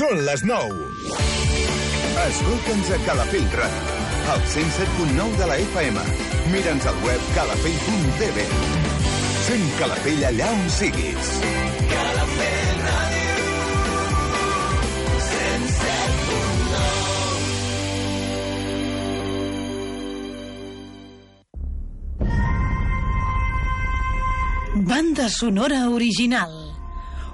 Són les 9. Escolta'ns a Calafell Ràdio, al 107.9 de la FM. Mira'ns al web calafell.tv. Sent Calafell allà on siguis. Calafell Ràdio. 107.9 Banda sonora original.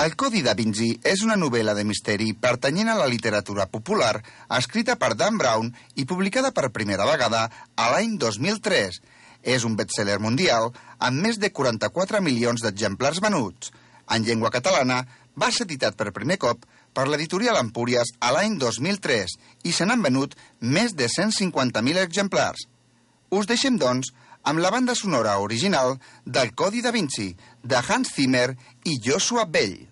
El Codi da Vinci és una novel·la de misteri pertanyent a la literatura popular escrita per Dan Brown i publicada per primera vegada a l'any 2003. És un bestseller mundial amb més de 44 milions d'exemplars venuts. En llengua catalana va ser editat per primer cop per l'editorial Empúries a l'any 2003 i se n'han venut més de 150.000 exemplars. Us deixem, doncs, amb la banda sonora original del Codi da Vinci, de Hans Zimmer i Joshua Bell.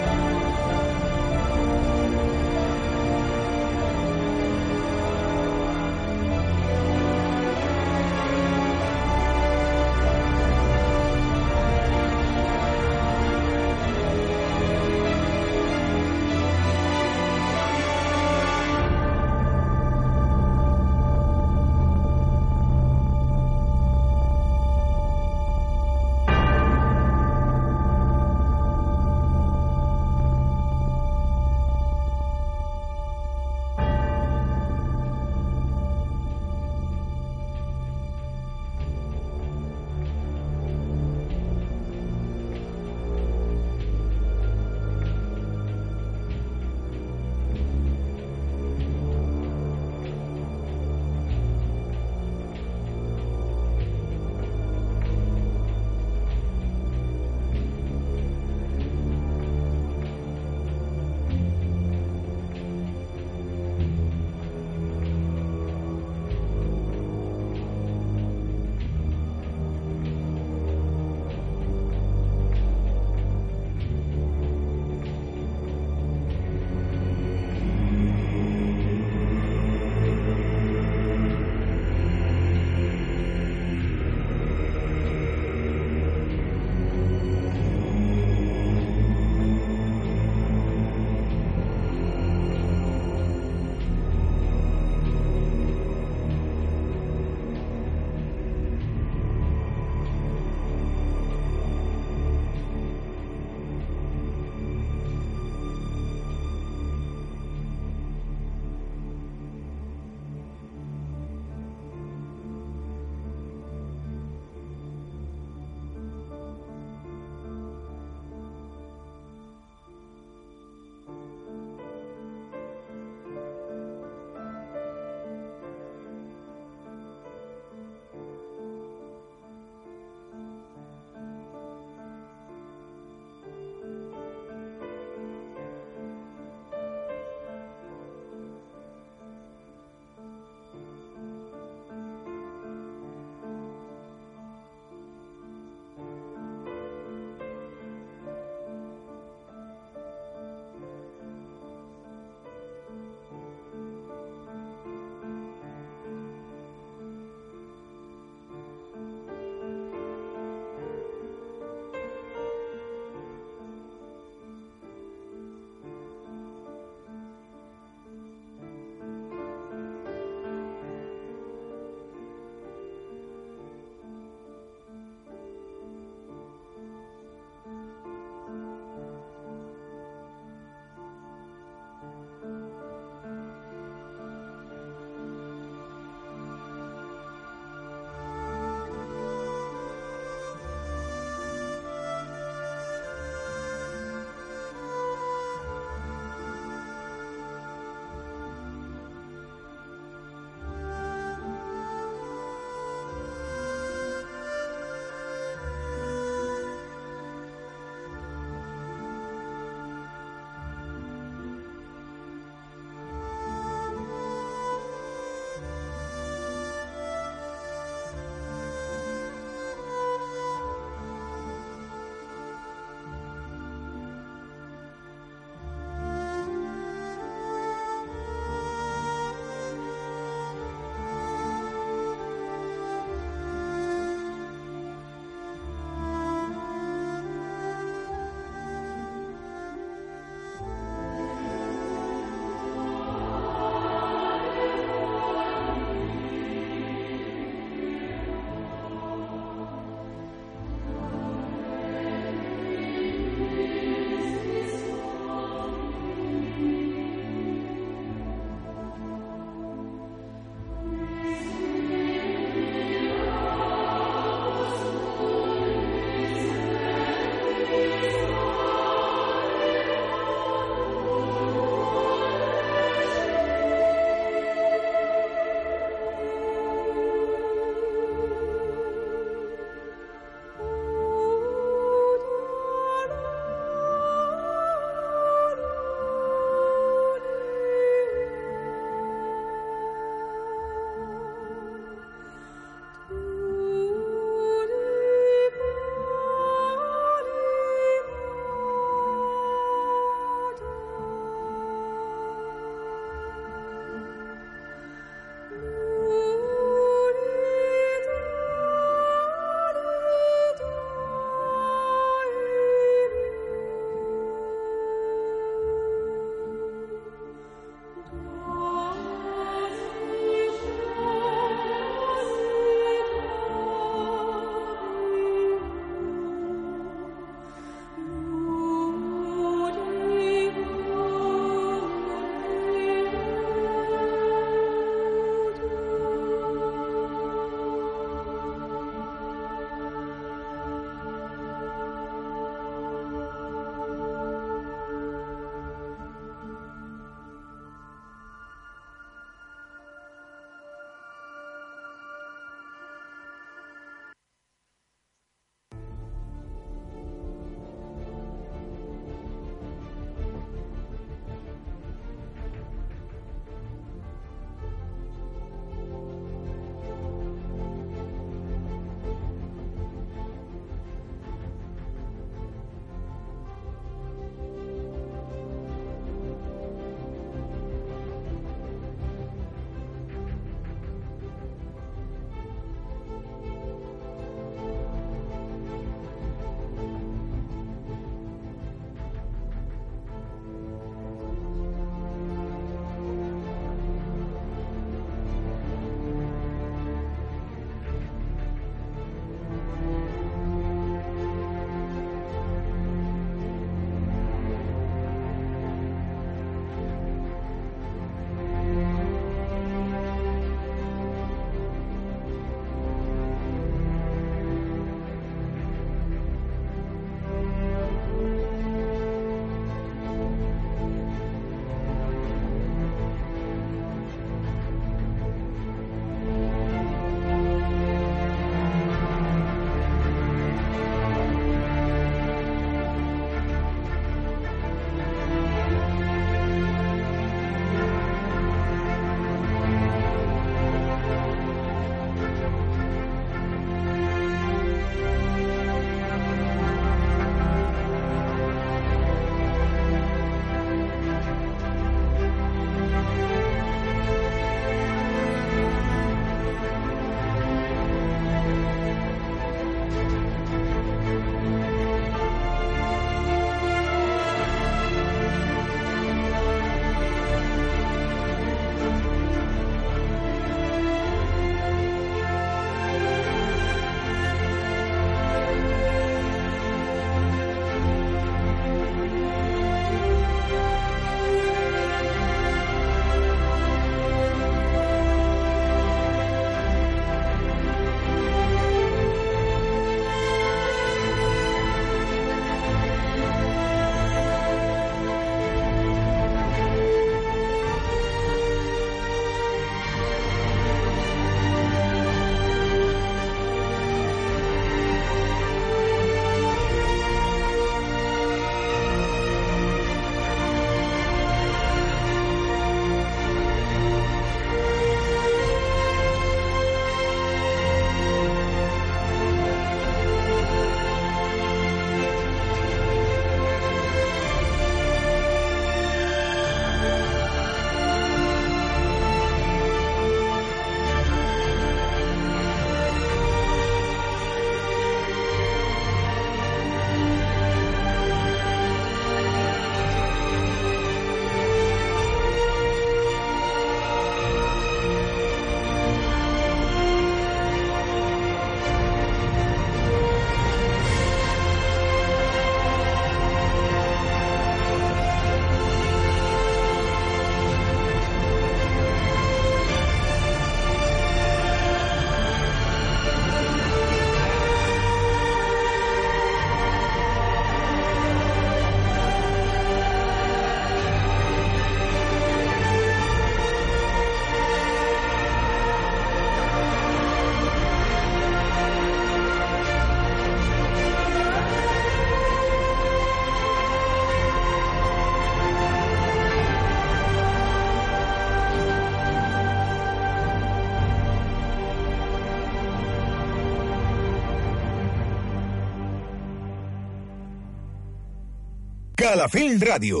Calafell Ràdio.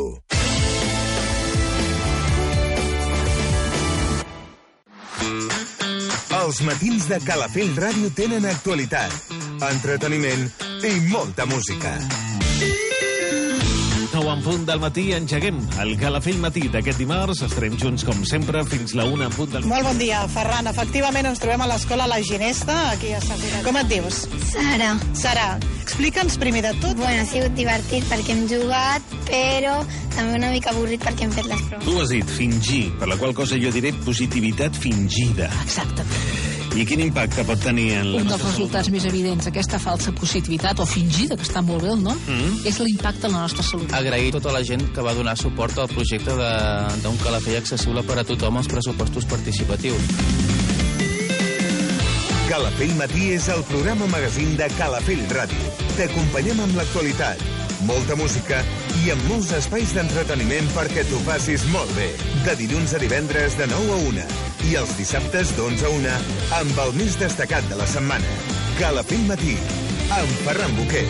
Els matins de Calafell Ràdio tenen actualitat, entreteniment i molta música. 9 en punt del matí engeguem el Calafell Matí d'aquest dimarts. Estarem junts, com sempre, fins la 1 en punt del... Molt bon dia, Ferran. Efectivament, ens trobem a l'escola La Ginesta, aquí a Sant Pere. Com et dius? Sara. Sara, explica'ns primer de tot. Bueno, ha sigut divertit perquè hem jugat, però també una mica avorrit perquè hem fet les proves. Tu has dit fingir, per la qual cosa jo diré positivitat fingida. Exacte. I quin impacte pot tenir en la Un dels resultats més evidents d'aquesta falsa positivitat, o fingida, que està molt bé el nom, Mm. és l'impacte en la nostra salut. agrair a tota la gent que va donar suport al projecte de- d'un calafell accessible per a tothom als pressupostos participatius. Calafell Matí és el programa magazín de Calafell Ràdio. T'acompanyem amb l'actualitat, molta música i amb molts espais d'entreteniment perquè t'ho passis molt bé. De dilluns a divendres de 9 a 1 i els dissabtes d'11 a 1 amb el més destacat de la setmana. Calafell Matí, amb Ferran Boquer.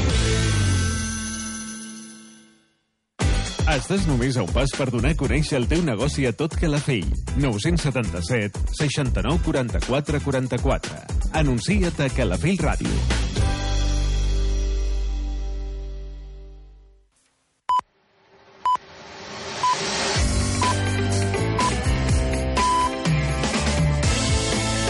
Estàs només a un pas per donar a conèixer el teu negoci a tot Calafell. 977 69 44 44. Anuncia't a Calafell Ràdio.